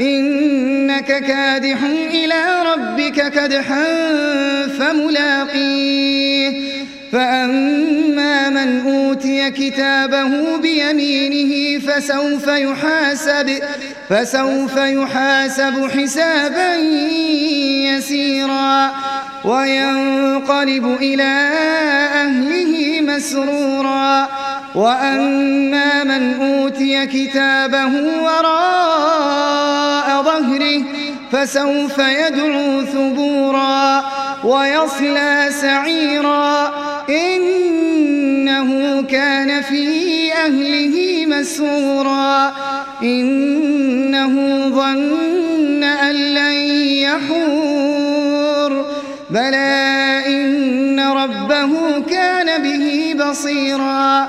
إنك كادح إلى ربك كدحا فملاقيه. فأما من أوتي كتابه بيمينه فسوف يحاسب فسوف يحاسب حسابا يسيرا. وينقلب إلى أهله مسرورا. وأما من أوتي كتابه وراء ظهره فسوف يدعو ثبورا ويصلى سعيرا. إنه كان في أهله مسرورا. إنه ظن أن لن يحور. بلى إن ربه كان به بصيرا.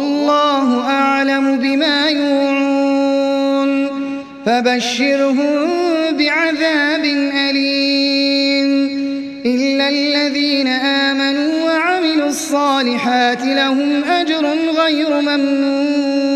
والله أعلم بما يوعون. فبشرهم بعذاب أليم. إلا الذين آمنوا وعملوا الصالحات لهم أجر غير ممنون.